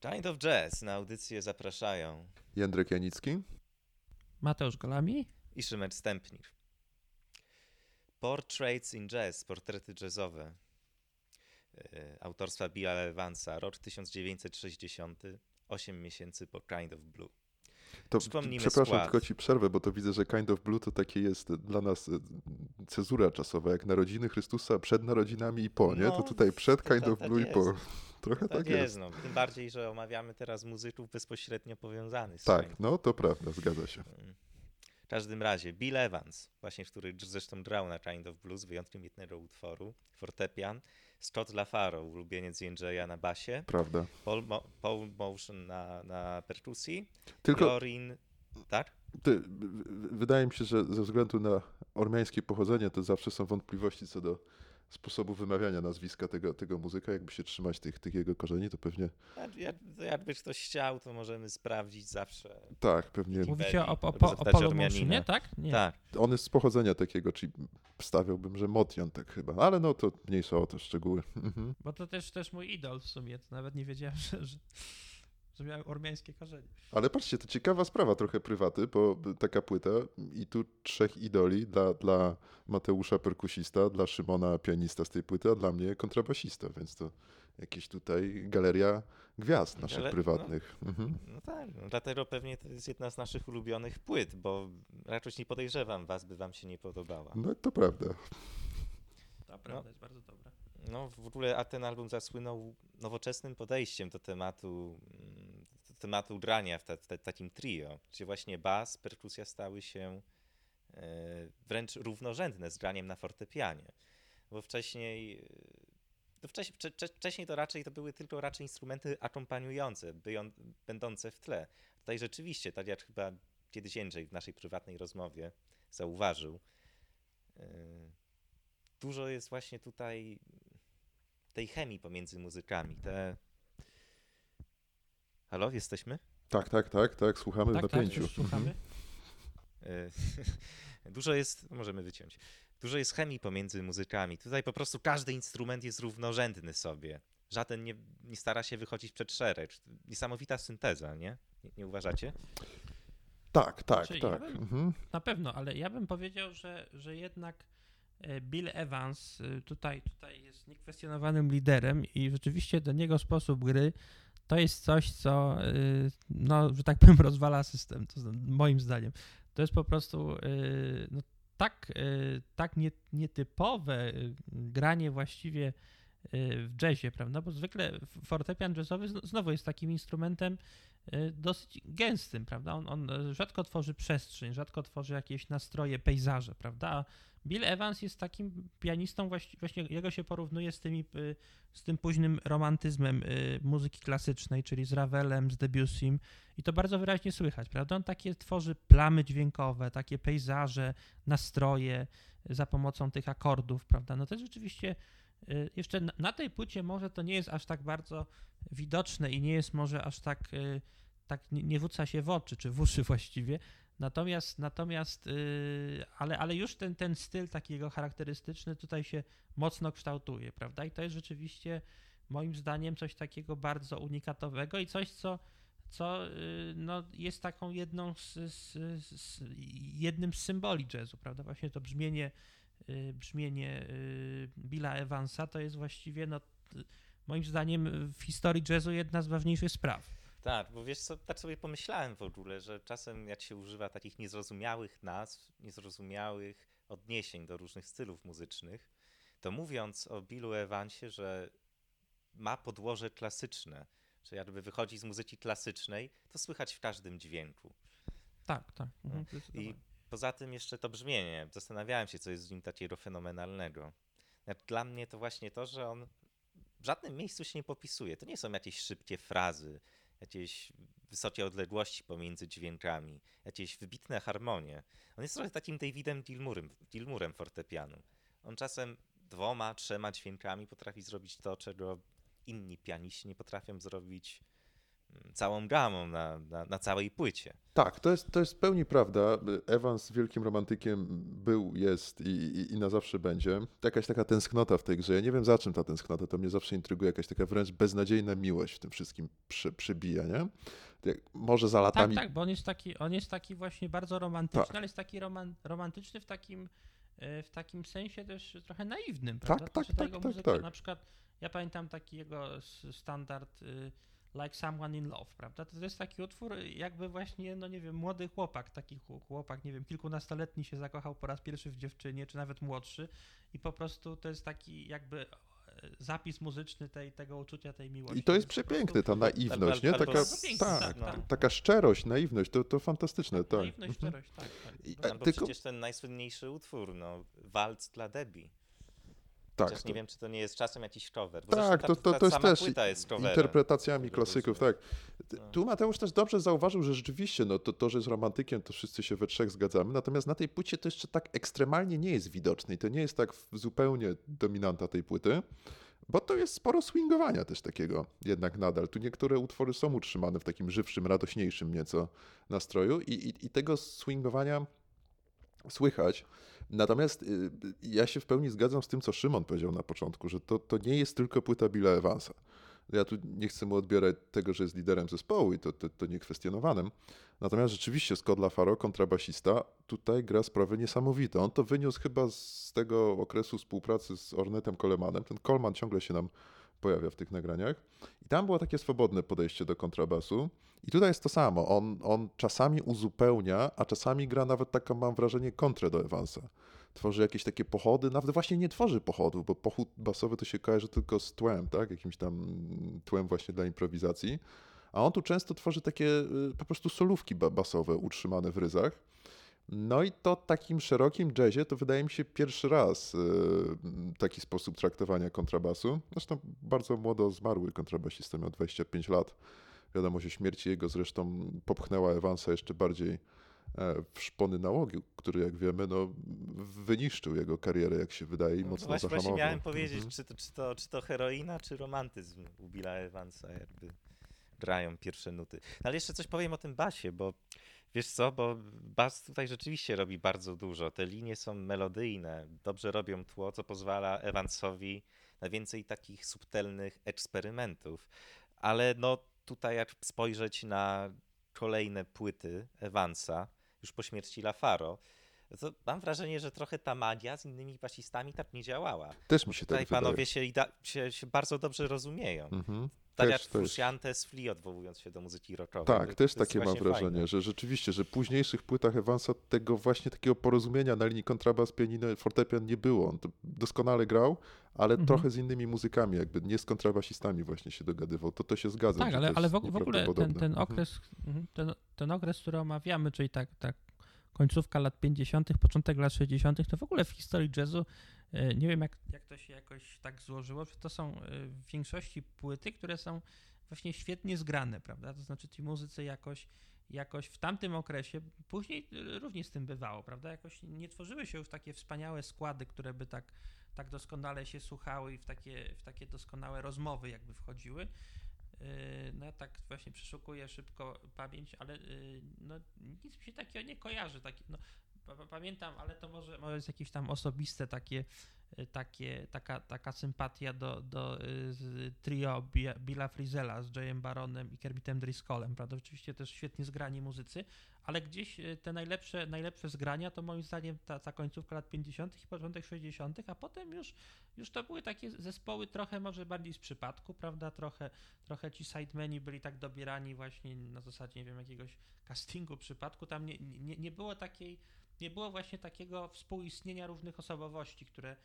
Kind of Jazz na audycję zapraszają Jędrek Janicki. Mateusz Golami. i Szymer Stępnir. Portraits in Jazz, portrety jazzowe autorstwa Billa Evansa, rok 1960, 8 miesięcy po Kind of Blue. To, Przypomnijmy przepraszam, skład. tylko ci przerwę, bo to widzę, że Kind of Blue to takie jest dla nas e, cezura czasowa, jak narodziny Chrystusa przed narodzinami i po, nie? No, to tutaj przed to Kind tak- of tak Blue i po. Trochę Tak, tak, jest, jest. no. Tym bardziej, że omawiamy teraz muzyków bezpośrednio powiązanych z Tak, Kind no to prawda, zgadza się. W każdym razie Bill Evans, właśnie który zresztą grał na Kind of Blues, z wyjątkiem jednego utworu, fortepian, Scott LaFaro, ulubieniec Jędrzeja na basie, Prawda. Paul, Mo- Paul Motion na, na perkusji, Tylko Jorin, tak? ty, wydaje mi się, że ze względu na ormiańskie pochodzenie, to zawsze są wątpliwości co do sposobu wymawiania nazwiska tego, tego muzyka. Jakby się trzymać tych, tych jego korzeni, to pewnie Jak, jak, jakby ktoś chciał, to możemy sprawdzić zawsze. tak, pewnie. Mówicie o, o, o, o tak? Nie. Tak, On jest z pochodzenia takiego, czyli stawiałbym, że Motian tak chyba, ale no to mniejsza o to szczegóły. Mhm. Bo to też, też mój idol w sumie. To nawet nie wiedziałem, że, że, że miał ormiańskie korzenie. Ale patrzcie, to ciekawa sprawa, trochę prywaty, bo taka płyta i tu trzech idoli dla, dla Mateusza perkusista, dla Szymona pianista z tej płyty, a dla mnie kontrabasista, więc to jakieś tutaj galeria gwiazd naszych Ale- no. prywatnych. Mhm. no tak, no, dlatego pewnie to jest jedna z naszych ulubionych płyt, bo raczej nie podejrzewam was, by wam się nie podobała. No to prawda. To prawda, jest bardzo dobra. No w ogóle, a ten album zasłynął nowoczesnym podejściem do tematu, mm, tematu grania w, ta, ta, takim trio, gdzie właśnie bas, perkusja stały się e, wręcz równorzędne z graniem na fortepianie. Bo wcześniej, e, no wcześniej, wcze, wcze- wcześniej to raczej to były tylko raczej instrumenty akompaniujące, byją, będące w tle. Tutaj rzeczywiście, tak jak chyba kiedyś Jędrzej w naszej prywatnej rozmowie zauważył, e, dużo jest właśnie tutaj tej chemii pomiędzy muzykami. Te... Halo, jesteśmy? Tak, tak, tak, tak, słuchamy w Tak, tak, napięciu. już słuchamy. E, Dużo jest, możemy wyciąć. Dużo jest chemii pomiędzy muzykami. Tutaj po prostu każdy instrument jest równorzędny sobie. Żaden nie, nie stara się wychodzić przed szereg. Niesamowita synteza, nie? Nie, nie uważacie? Tak, tak, Znaczy, tak. ja bym- Mhm. Na pewno, ale ja bym powiedział, że, że jednak e, Bill Evans e, tutaj, tutaj jest niekwestionowanym liderem i rzeczywiście ten jego sposób gry to jest coś, co, e, no, że tak powiem, rozwala system, to moim zdaniem. To jest po prostu e, no, tak, e, tak nie, nietypowe granie właściwie w jazzie, prawda? Bo zwykle fortepian jazzowy zn- znowu jest takim instrumentem dosyć gęstym, prawda? On, on rzadko tworzy przestrzeń, rzadko tworzy jakieś nastroje, pejzaże, prawda? A Bill Evans jest takim pianistą, właśnie, jego się porównuje z, tymi, y, z tym późnym romantyzmem y, muzyki klasycznej, czyli z Ravelem, z Debussym i to bardzo wyraźnie słychać, prawda? On takie tworzy plamy dźwiękowe, takie pejzaże, nastroje y, za pomocą tych akordów, prawda? No to jest rzeczywiście jeszcze na, tej płycie może to nie jest aż tak bardzo widoczne i nie jest może aż tak, tak nie, nie się w oczy, czy w uszy właściwie, Natomiast, natomiast yy, ale, ale już ten, ten styl takiego charakterystyczny tutaj się mocno kształtuje, prawda? I to jest rzeczywiście moim zdaniem coś takiego bardzo unikatowego i coś, co, co yy, no, jest taką jedną z, z, z, jednym z symboli jazzu, prawda? Właśnie to brzmienie, yy, brzmienie Billa Evansa to jest właściwie, no, moim zdaniem w historii jazzu jedna z ważniejszych spraw. Tak, bo wiesz co, tak sobie pomyślałem w ogóle, że czasem jak się używa takich niezrozumiałych nazw, niezrozumiałych odniesień do różnych stylów muzycznych, to mówiąc o Billu Evansie, że ma podłoże klasyczne, że jakby wychodzi z muzyki klasycznej, to słychać w każdym dźwięku. Tak, tak. Mhm, I poza tym jeszcze to brzmienie. Zastanawiałem się, co jest w nim takiego fenomenalnego. Jak Dla mnie to właśnie to, że on w żadnym miejscu się nie popisuje. To nie są jakieś szybkie frazy, jakieś wysokie odległości pomiędzy dźwiękami, jakieś wybitne harmonie. On jest trochę takim Davidem Gilmurem, Gilmurem fortepianu. On czasem dwoma, trzema dźwiękami potrafi zrobić to, czego inni pianiści nie potrafią zrobić całą gamą na, na, na całej płycie. Tak, to jest, to jest w pełni prawda. Evans wielkim romantykiem był, jest i, i, i, na zawsze będzie. Jakaś taka tęsknota w tej grze. Ja nie wiem za czym ta tęsknota, to mnie zawsze intryguje. Jakaś taka wręcz beznadziejna miłość w tym wszystkim przy, przybija, nie? Może za latami... Tak, tak, bo on jest taki, on jest taki właśnie bardzo romantyczny, tak. ale jest taki roman, romantyczny w takim, e, w takim sensie też trochę naiwnym, tak, prawda? Tak, tak, tak, tak, muzykę, tak. Na przykład ja pamiętam taki jego standard y, Like Someone in Love, prawda? To jest taki utwór, jakby właśnie, no nie wiem, młody chłopak, taki chłopak, nie wiem, kilkunastoletni się zakochał po raz pierwszy w dziewczynie, czy nawet młodszy i po prostu to jest taki jakby zapis muzyczny tej, tego uczucia, tej miłości. I to jest przepiękne, ta naiwność, nie? Taka, tak, tak, tak, taka szczerość, naiwność, to, to fantastyczne, tak. Naiwność, mhm. szczerość, tak. tak. I, no, tylko... przecież ten najsłynniejszy utwór, no, Walc dla Debbie. Tak. Chociaż nie wiem, czy to nie jest czasem jakiś cover. tak, to, to, to jest też jest interpretacjami klasyków, tak. No. Tu Mateusz też dobrze zauważył, że rzeczywiście no, to, to, że jest romantykiem, to wszyscy się we trzech zgadzamy, natomiast na tej płycie to jeszcze tak ekstremalnie nie jest widoczne i to nie jest tak zupełnie dominanta tej płyty, bo to jest sporo swingowania też takiego jednak nadal. Tu niektóre utwory są utrzymane w takim żywszym, radośniejszym nieco nastroju i, i, i tego swingowania słychać. Natomiast y, ja się w pełni zgadzam z tym, co Szymon powiedział na początku, że to, to nie jest tylko płyta Billa Evansa. Ja tu nie chcę mu odbierać tego, że jest liderem zespołu i to, to, to niekwestionowanym. Natomiast rzeczywiście Scott LaFaro, kontrabasista, tutaj gra sprawy niesamowite. On to wyniósł chyba z tego okresu współpracy z Ornetem Colemanem. Ten Coleman ciągle się nam pojawia w tych nagraniach. I tam było takie swobodne podejście do kontrabasu. I tutaj jest to samo. On, on czasami uzupełnia, a czasami gra nawet taką, mam wrażenie, kontrę do Evansa. Tworzy jakieś takie pochody, nawet właśnie nie tworzy pochodów, bo pochód basowy to się kojarzy tylko z tłem, tak? Jakimś tam tłem właśnie dla improwizacji. A on tu często tworzy takie y, po prostu solówki basowe utrzymane w ryzach. No i to takim szerokim jazzie to wydaje mi się pierwszy raz yy, taki sposób traktowania kontrabasu. Zresztą bardzo młodo zmarły kontrabasista, miał 25 lat. Wiadomość o śmierci jego zresztą popchnęła Evansa jeszcze bardziej e, w szpony nałogi, który jak wiemy, no, wyniszczył jego karierę, jak się wydaje, i no, mocno właśnie, zahamował. Właśnie miałem powiedzieć, mhm. czy, to, czy, to, czy to heroina, czy romantyzm u Billa Evansa jakby grają pierwsze nuty. No, ale jeszcze coś powiem o tym basie, bo Wiesz co, bo bas tutaj rzeczywiście robi bardzo dużo. Te linie są melodyjne, dobrze robią tło, co pozwala Evansowi na więcej takich subtelnych eksperymentów. Ale no tutaj jak spojrzeć na kolejne płyty Evansa, już po śmierci Lafaro, to mam wrażenie, że trochę ta magia z innymi basistami tak nie działała. Też mi się Tutaj tak panowie się, się, się, bardzo dobrze rozumieją. Mhm. Tak też, jak Frusciante Flea, odwołując się do muzyki rockowej. Tak, to, też to takie mam wrażenie, fajne. że rzeczywiście, że w późniejszych płytach Evansa tego właśnie takiego porozumienia na linii kontrabas, pianino, fortepian nie było. On doskonale grał, ale mhm. trochę z innymi muzykami, jakby nie z kontrabasistami właśnie się dogadywał. To to się zgadza. Tak, ale, ale w, ogóle ten, ten mhm. okres, mhm. ten, ten okres, który omawiamy, czyli tak, tak końcówka lat 50., początek lat 60., to w ogóle w historii jazzu nie wiem, jak, jak to się jakoś tak złożyło, to są e, w większości płyty, które są właśnie świetnie zgrane, prawda? To znaczy ci muzycy jakoś, jakoś w tamtym okresie, później również z tym bywało, prawda? Jakoś nie tworzyły się już takie wspaniałe składy, które by tak, tak doskonale się słuchały i w takie, w takie doskonałe rozmowy jakby wchodziły. E, no ja tak właśnie przeszukuję szybko pamięć, ale no, nic mi się takiego nie kojarzy. Taki, no, pamiętam, ale to może, może jest jakieś tam osobiste takie, y, takie taka, taka sympatia do, do y, trio Billa Frizella z Jayem Baronem i Kermitem Driscollem, prawda? Oczywiście też świetnie zgrani muzycy, ale gdzieś y, te najlepsze, najlepsze zgrania to moim zdaniem ta, ta końcówka lat 50. i początek 60., a potem już, już to były takie zespoły trochę może bardziej z przypadku, prawda? Trochę, trochę ci sidemeni byli tak dobierani właśnie na zasadzie, nie wiem, jakiegoś castingu przypadku. Tam nie, nie, nie było takiej nie było właśnie takiego współistnienia różnych osobowości, które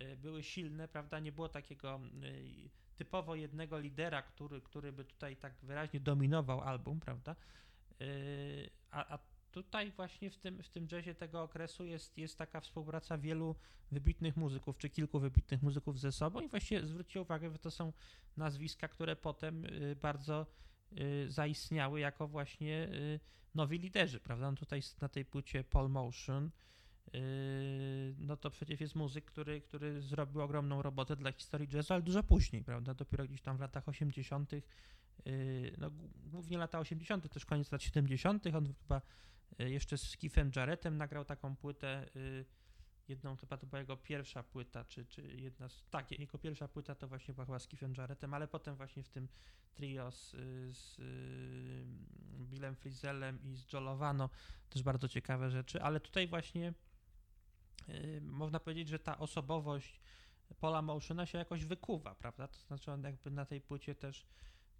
y, były silne, prawda? Nie było takiego y, typowo jednego lidera, który, który by tutaj tak wyraźnie dominował album, prawda? Y, a, a tutaj właśnie w tym, w tym jazzie tego okresu jest, jest taka współpraca wielu wybitnych muzyków, czy kilku wybitnych muzyków ze sobą i właściwie zwróćcie uwagę, że to są nazwiska, które potem bardzo zaistniały jako właśnie nowi liderzy, prawda? No tutaj na tej płycie Paul Motion, no to przecież jest muzyk, który, który zrobił ogromną robotę dla historii jazzu, ale dużo później, prawda? Dopiero gdzieś tam w latach 80., no głównie lata 80., też koniec lat 70., on chyba jeszcze z Keithem Jarrettem nagrał taką płytę jedną, chyba to była jego pierwsza płyta, czy, czy jedna z, tak, jego pierwsza płyta to właśnie była chyba z Keithem Jarrettem, ale potem właśnie w tym trio z, z Billem Frizelem i z Jolovano też bardzo ciekawe rzeczy, ale tutaj właśnie yy, można powiedzieć, że ta osobowość Paula Motiona się jakoś wykuwa, prawda? To znaczy on jakby na tej płycie też,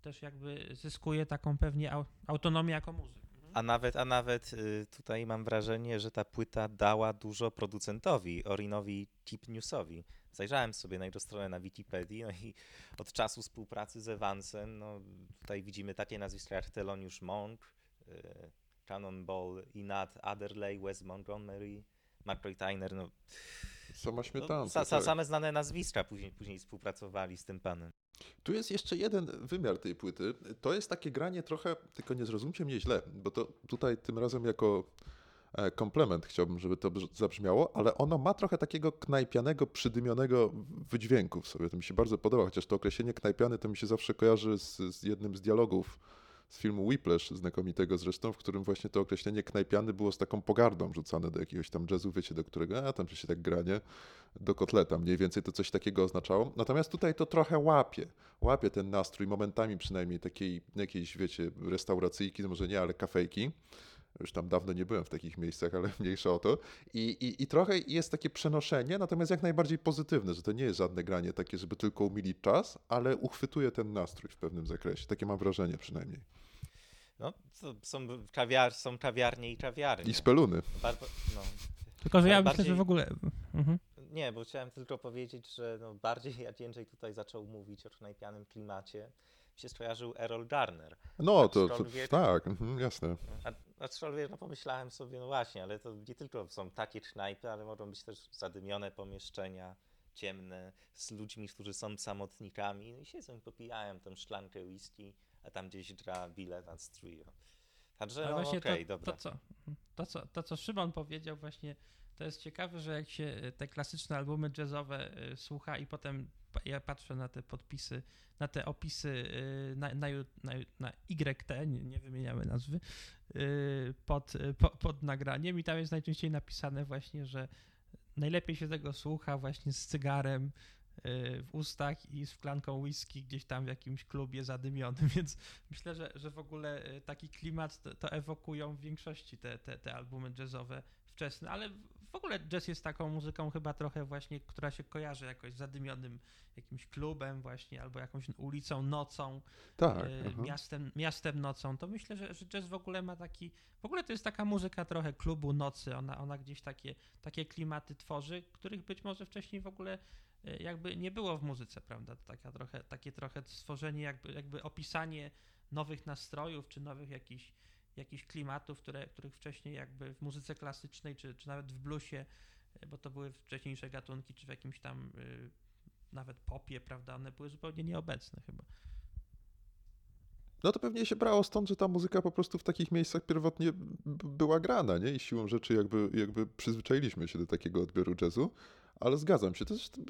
też jakby zyskuje taką pewnie autonomię jako muzyk. A nawet, a nawet y, tutaj mam wrażenie, że ta płyta dała dużo producentowi, Orinowi Tip Newsowi. Zajrzałem sobie na jego stronę na Wikipedii no i od czasu współpracy z Evansem, no tutaj widzimy takie nazwiska jak Thelonious Monk, y, Cannonball, Inat Adderley, Wes Montgomery, McCoy Tyner, no Sama śmietanka. No, sa, sa, tak. Same znane nazwiska później, później współpracowali z tym panem. Tu jest jeszcze jeden wymiar tej płyty. To jest takie granie trochę, tylko nie zrozumcie mnie źle, bo to tutaj tym razem jako e, komplement chciałbym, żeby to zabrzmiało, ale ono ma trochę takiego knajpianego, przydymionego wydźwięku w sobie. To mi się bardzo podoba, chociaż to określenie knajpiany to mi się zawsze kojarzy z, z jednym z dialogów z filmu Whiplash, znakomitego zresztą, w którym właśnie to określenie knajpiany było z taką pogardą rzucane do jakiegoś tam jazzu, wiecie, do którego, a tam się tak granie, do kotleta, mniej więcej to coś takiego oznaczało. Natomiast tutaj to trochę łapie, łapie ten nastrój, momentami przynajmniej takiej jakiejś, wiecie, restauracyjki, może nie, ale kafejki. Już tam dawno nie byłem w takich miejscach, ale mniejsza o to. I, i, I trochę jest takie przenoszenie, natomiast jak najbardziej pozytywne, że to nie jest żadne granie takie, żeby tylko umilić czas, ale uchwytuje ten nastrój w pewnym zakresie. Takie mam wrażenie przynajmniej. No, są, kawiar, są kawiarnie i kawiarnie. I speluny. No. Tylko, że ja bardziej... myślę, że w ogóle... Mhm. Nie, bo chciałem tylko powiedzieć, że no bardziej jak Jędrzej tutaj zaczął mówić o knajpianym klimacie, się skojarzył Errol Garner. No, to, to tak, mhm, jasne. A, aczkolwiek no, pomyślałem sobie, no właśnie, ale to nie tylko są takie knajpy, ale mogą być też zadymione pomieszczenia, ciemne, z ludźmi, którzy są samotnikami no i siedzą i popijają tę szklankę whisky a tam gdzieś gra Bill Evans Trio. Także no, właśnie okay, to, dobra. To co, to, co, to, co Szymon powiedział właśnie, to jest ciekawe, że jak się e, te klasyczne albumy jazzowe e, słucha i potem ja patrzę na te podpisy, na te opisy e, na, na, na, na YT, nie, nie wymieniamy nazwy, pod, pod, pod nagraniem i tam jest najczęściej napisane właśnie, że najlepiej się tego słucha właśnie z cygarem, w ustach i z szklanką whisky gdzieś tam w jakimś klubie zadymionym, więc myślę, że, że w ogóle taki klimat to, to ewokują w większości te, te, te albumy jazzowe wczesne, ale w ogóle jazz jest taką muzyką chyba trochę właśnie, która się kojarzy jakoś z zadymionym jakimś klubem właśnie, albo jakąś ulicą, nocą, tak, y, miastem, miastem nocą, to myślę, że, że jazz w ogóle ma taki, w ogóle to jest taka muzyka trochę klubu nocy, ona, ona gdzieś takie, takie klimaty tworzy, których być może wcześniej w ogóle E, jakby nie było w muzyce, prawda? Taka trochę, takie trochę stworzenie, jakby, jakby opisanie nowych nastrojów, czy nowych jakichś, jakichś klimatów, które, których wcześniej jakby w muzyce klasycznej, czy, czy nawet w bluesie, e, bo to były wcześniejsze gatunki, czy w jakimś tam y, nawet popie, prawda? One były zupełnie nieobecne chyba. No to pewnie się brało stąd, że ta muzyka po prostu w takich miejscach pierwotnie była grana, nie? I siłą rzeczy jakby, jakby przyzwyczailiśmy się do takiego odbioru jazzu. Ale zgadzam się, to jest,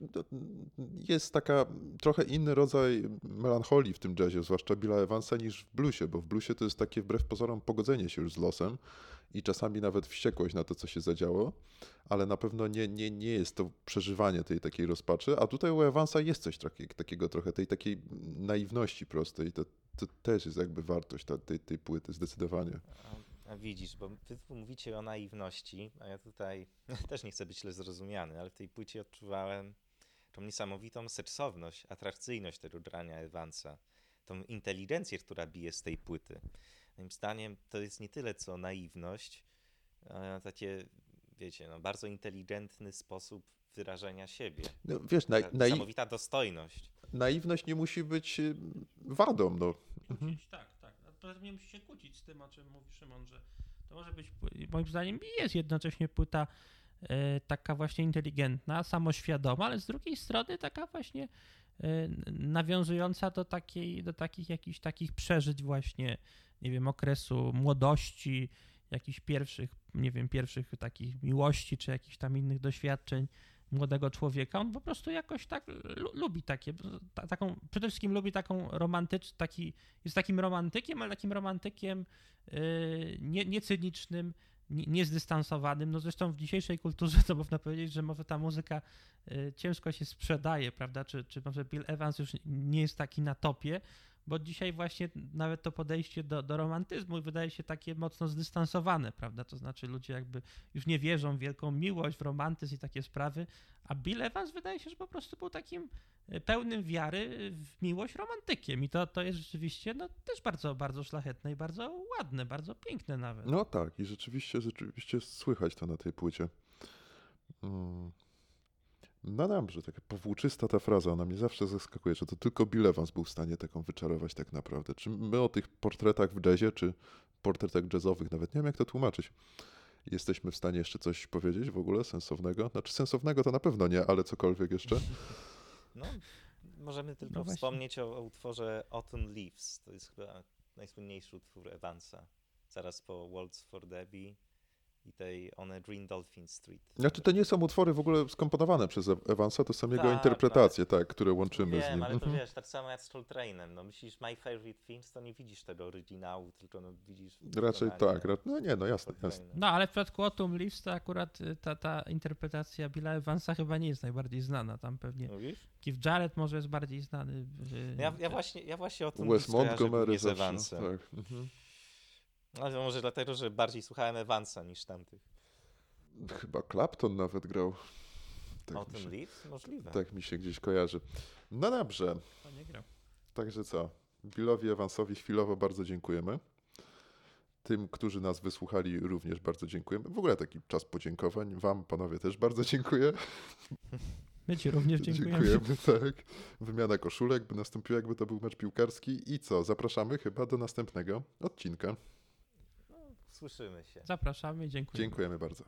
jest taka trochę inny rodzaj melancholii w tym jazzie, zwłaszcza Billa Evansa niż w bluesie, bo w bluesie to jest takie wbrew pozorom pogodzenie się już z losem i czasami nawet wściekłość na to, co się zadziało, ale na pewno nie, nie, nie jest to przeżywanie tej takiej rozpaczy, a tutaj u Evansa jest coś takiego, takiego trochę, tej takiej naiwności prostej, to, to też jest jakby wartość tej, tej płyty, zdecydowanie. Widzisz, bo wy tu mówicie o naiwności, a ja tutaj też nie chcę być źle zrozumiany, ale w tej płycie odczuwałem tą niesamowitą seksowność, atrakcyjność tego grania Evansa, tą inteligencję, która bije z tej płyty. Moim zdaniem to jest nie tyle co naiwność, a takie, wiecie, no, bardzo inteligentny sposób wyrażenia siebie. No, wiesz, na, Niesamowita dostojność. Naiwność nie musi być y, wadą, no. Mhm. Tak, poza tym nie musi się kłócić z tym, o czym mówi Szymon, że to może być, moim zdaniem, jest jednocześnie płyta e, taka właśnie inteligentna, samoświadoma, ale z drugiej strony taka właśnie e, nawiązująca do, takiej, do takich jakichś takich przeżyć właśnie, nie wiem, okresu młodości, jakichś pierwszych, nie wiem, pierwszych takich miłości, czy jakichś tam innych doświadczeń młodego człowieka. On po prostu jakoś tak lu- lubi takie, ta, taką, przede wszystkim lubi taką romantycz, taki, jest takim romantykiem, ale takim romantykiem yy, nie, niecynicznym, nie- niezdystansowanym. No zresztą w dzisiejszej kulturze to można powiedzieć, że może ta muzyka y, ciężko się sprzedaje, prawda? Czy, czy może Bill Evans już nie jest taki na topie, bo dzisiaj właśnie nawet to podejście do, do romantyzmu wydaje się takie mocno zdystansowane, prawda? To znaczy ludzie jakby już nie wierzą w wielką miłość, w romantyzm i takie sprawy, a Bill Evans wydaje się, że po prostu był takim y, pełnym wiary w miłość romantykiem i to, to jest rzeczywiście no, też bardzo, bardzo szlachetne i bardzo ładne, bardzo piękne nawet. No tak, i rzeczywiście, rzeczywiście słychać to na tej płycie. Mm. No dobrze, taka powłóczysta ta fraza, ona mnie zawsze zaskakuje, że to tylko Bill Evans był w stanie taką wyczarować tak naprawdę. Czy my o tych portretach w jazzie, czy portretach jazzowych, nawet nie wiem jak to tłumaczyć, jesteśmy w stanie jeszcze coś powiedzieć w ogóle sensownego? Znaczy sensownego to na pewno nie, ale cokolwiek jeszcze. No, możemy tylko No wspomnieć o, o utworze Autumn Leaves. To jest chyba najsłynniejszy utwór Evansa. Zaraz po Waltz for Debbie i tej On a Green Dolphin Street. Znaczy to nie są utwory w ogóle skomponowane przez Evansa, to są jego Tak, interpretacje, tak, które łączymy z Wiem, nim. ale to Mhm. wiesz, tak samo jak z Soul Trainem. No myślisz My Favorite Things, to nie widzisz tego oryginału, tylko no widzisz... Raczej tak, ra- no nie, no jasne, jasne. No, ale w przypadku Autumn Leaves to akurat y, ta, ta interpretacja Billa Evansa chyba nie jest najbardziej znana. Tam pewnie Mówisz? Keith Jarrett może jest bardziej znany. y, Ja, ja, właśnie, ja właśnie o tym Wes kojarzę Montgomery z Evansem. tak. Mhm. Ale może dlatego, że bardziej słuchałem Evansa niż tamtych. Chyba Clapton nawet grał. Tak, Autumn się, Leaves? Możliwe. tak mi się gdzieś kojarzy. No dobrze, To nie grał. także co? Billowi Evansowi chwilowo bardzo dziękujemy. Tym, którzy nas wysłuchali, również bardzo dziękujemy. W ogóle taki czas podziękowań. Wam, panowie, też bardzo dziękuję. My ci również dziękujemy. Dziękujemy, tak. Wymiana koszulek by nastąpiła, jakby to był mecz piłkarski. I co? Zapraszamy chyba do następnego odcinka. Słyszymy się. Zapraszamy, dziękujemy. Dziękujemy bardzo.